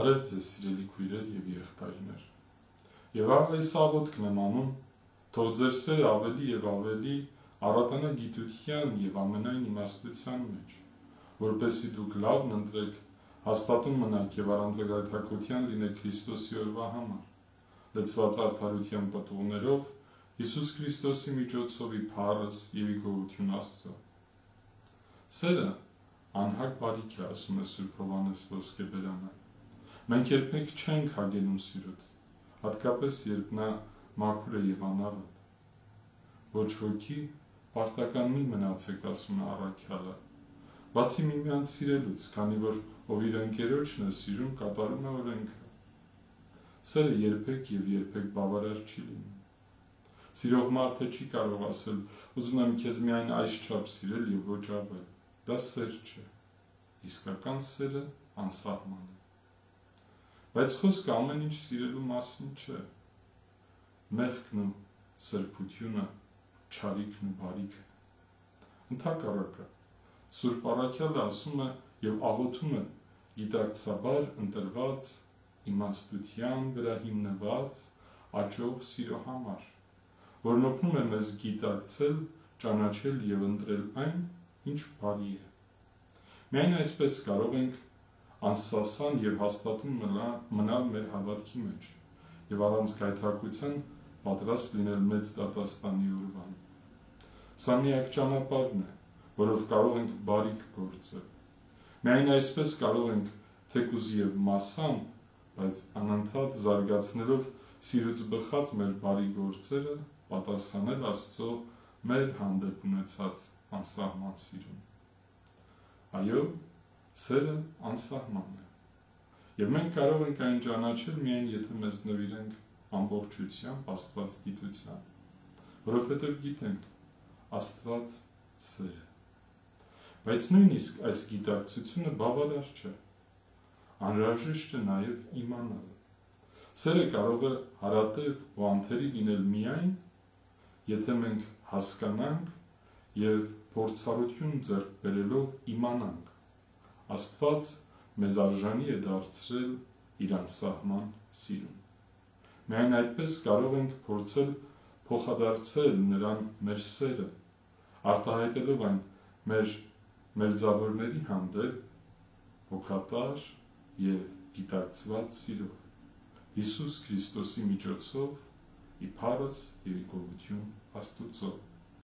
Բարև ձեզ սիրելի քույրեր եւ եղբայրներ։ Եվ այս աղոթքն եմ անում, թող ձեր սերը ավելի եւ ավելի առատանա գիտության եւ ամենայն իմաստության մեջ, որպեսզի դուք լավն ընտրեք, հաստատուն մնաք եւ առանձնագայթակության լինեք Քրիստոսի օրվա համար, լծված արդարության պատուղներով Հիսուս Քրիստոսի միջոցով ի փառս եւ ի գոհություն Աստծո։ Սերը անհակ բարիք է, ասում է Սուրբ Հովանես Ոսկեբերանը Մենք երբեք չենք հագենում սիրուց, հատկապես երբ նա մաքուր է եւ անառատ։ Ոչ ոքի պարտական մի մնացեք, ասում է առաքյալը։ Բացի միմյանց սիրելուց, քանի որ ով իր ընկերոջն է սիրում, կատարում է օրենքը։ Սերը երբեք եւ երբեք բավարար չի լինում։ Սիրող մարդը չի կարող ասել. «Ուզում եմ քեզ միայն այս չափ սիրել եւ ոչ ավել»։ Դա սեր չէ։ Իսկական սերը անսահման Բայց խոսքը ամեն ինչ սիրելու մասին չէ։ Մեղքն ու սրբությունը, չարիքն ու բարիքը։ Ընթակառակը Սուրբ Արաքյալը ասում է եւ աղոթում է. Գիտակցաբար ընտրված իմաստության վրա հիմնված աճող սիրո համար, որն օգնում է մեզ գիտակցել, ճանաչել եւ ընտրել այն, ինչ բարի է։ Միայն այսպես կարող ենք անսասան եւ հաստատուն մնալ մեր հավատքի մեջ եւ առանց գայթակղության պատրաստ լինել մեծ դատաստանի օրվան։ Սա միակ ճանապարհն է, որով կարող ենք բարիք գործել։ Միայն այսպես կարող ենք թեկուզ եւ մասամբ, բայց անընդհատ զարգացնելով սիրուց բխած մեր բարի գործերը պատասխանել Աստծո մեր հանդեպ ունեցած անսահման սիրուն։ Այո, Սերը անսահման է։ Եվ մենք կարող ենք այն ճանաչել միայն եթե մեզ նվիրենք ամբողջությամբ Աստված գիտության, որովհետև գիտենք Աստված սեր է։ Բայց նույնիսկ այս գիտակցությունը բավարար չէ։ Անհրաժեշտ է նաև իմանալ։ Սերը կարող է հարատև ու անթերի լինել միայն, եթե մենք հասկանանք եւ փորձառություն ձեռք բերելով իմանանք Աստված մեզ արժանի է դարձրել իր անսահման սիրուն։ Միայն այդպես կարող ենք փորձել փոխադարձել նրան մեր սերը, արտահայտելով այն մեր մերձավորների հանդեպ հոգատար եւ գիտակցված սիրով Հիսուս Քրիստոսի միջոցով ի փառս եւ ի գոհություն Աստուծո